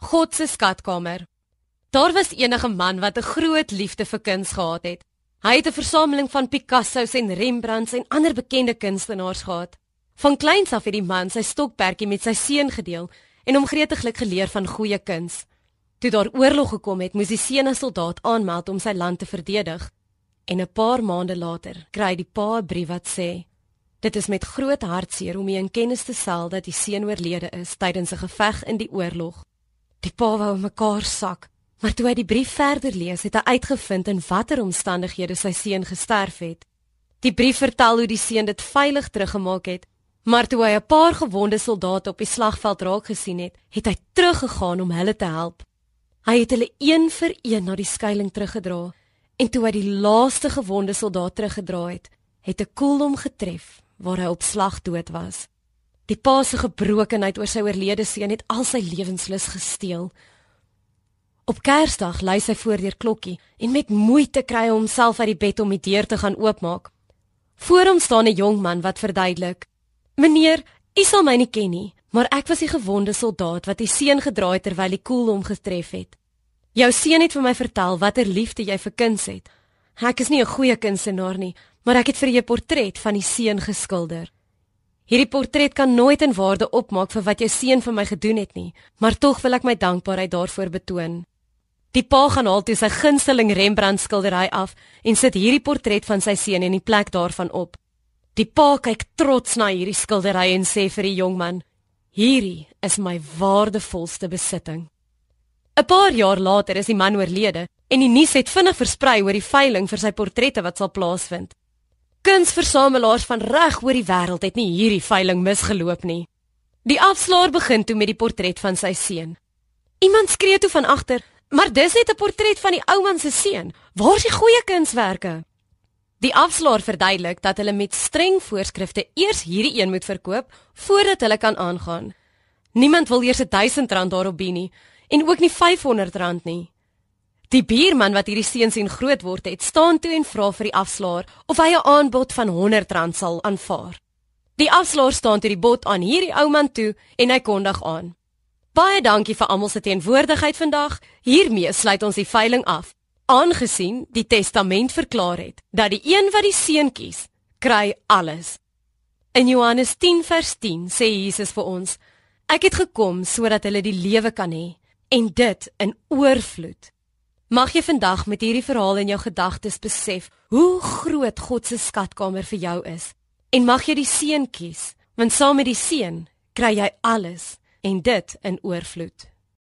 God se skatkamer. Daar was enige man wat 'n groot liefde vir kuns gehad het. Hy het 'n versameling van Picasso's en Rembrandts en ander bekende kunstenaars gehad. Van kleins af het die man sy stokperdjie met sy seun gedeel en hom gretiglik geleer van goeie kuns. Toe daar oorlog gekom het, moes die seun as soldaat aanmeld om sy land te verdedig. En 'n paar maande later kry die pa 'n brief wat sê: Dit is met groot hartseer om u in kennis te stel dat die seun oorlede is tydens 'n geveg in die oorlog. Die pa wou mekaar sak, maar toe hy die brief verder lees, het hy uitgevind in watter omstandighede sy seun gesterf het. Die brief vertel hoe die seun dit veilig teruggemaak het, maar toe hy 'n paar gewonde soldate op die slagveld raak gesien het, het hy teruggegaan om hulle te help. Hy het hulle een vir een na die skuilings teruggedra, en toe hy die laaste gewonde soldaat teruggedra het, het 'n koel hom getref waar hy op slag dood was. Die pa se gebrokenheid oor sy oorlede seun het al sy lewenslus gesteel. Op Kersdag lei sy voordeur klokkie en met moeite kry hy homself uit die bed om die deur te gaan oopmaak. Voor hom staan 'n jong man wat verduidelik: "Meneer, u sal my nie ken nie, maar ek was die gewonde soldaat wat u seun gedra het terwyl die koel hom getref het. Jou seun het vir my vertel watter liefde jy vir kuns het. Ek is nie 'n goeie kunstenaar nie, maar ek het vir jou 'n portret van die seun geskilder." Hierdie portret kan nooit in waarde opmaak vir wat jou seun vir my gedoen het nie, maar tog wil ek my dankbaarheid daarvoor betoon. Die pa gaan haal toe sy gunsteling Rembrandt skildery af en sit hierdie portret van sy seun in die plek daarvan op. Die pa kyk trots na hierdie skildery en sê vir die jong man: "Hierdie is my waardevolste besitting." 'n Paar jaar later is die man oorlede en die nuus het vinnig versprei oor die veiling vir sy portrette wat sal plaasvind. Kunsversamelaars van reg oor die wêreld het nie hierdie veiling misgeloop nie. Die afslaer begin toe met die portret van sy seun. Iemand skree toe van agter: "Maar dis net 'n portret van die ou man se seun. Waar is die goeie kunswerke?" Die afslaer verduidelik dat hulle met streng voorskrifte eers hierdie een moet verkoop voordat hulle kan aangaan. Niemand wil eers 1000 rand daarop bied nie en ook nie 500 rand nie. Die buurman wat hierdie seun sien groot word het, staan toe en vra vir die afslaer of hy 'n aanbod van R100 sal aanvaar. Die afslaer staan toe die bod aan hierdie ou man toe en hy kondig aan. Baie dankie vir almal se teenwoordigheid vandag. Hiermee sluit ons die veiling af. Aangesien die testament verklaar het dat die een wat die seun kies, kry alles. In Johannes 10 vers 10 sê Jesus vir ons: Ek het gekom sodat hulle die lewe kan hê en dit in oorvloed. Mag jy vandag met hierdie verhaal in jou gedagtes besef hoe groot God se skatkamer vir jou is. En mag jy die seën kies, want saam met die seën kry jy alles en dit in oorvloed.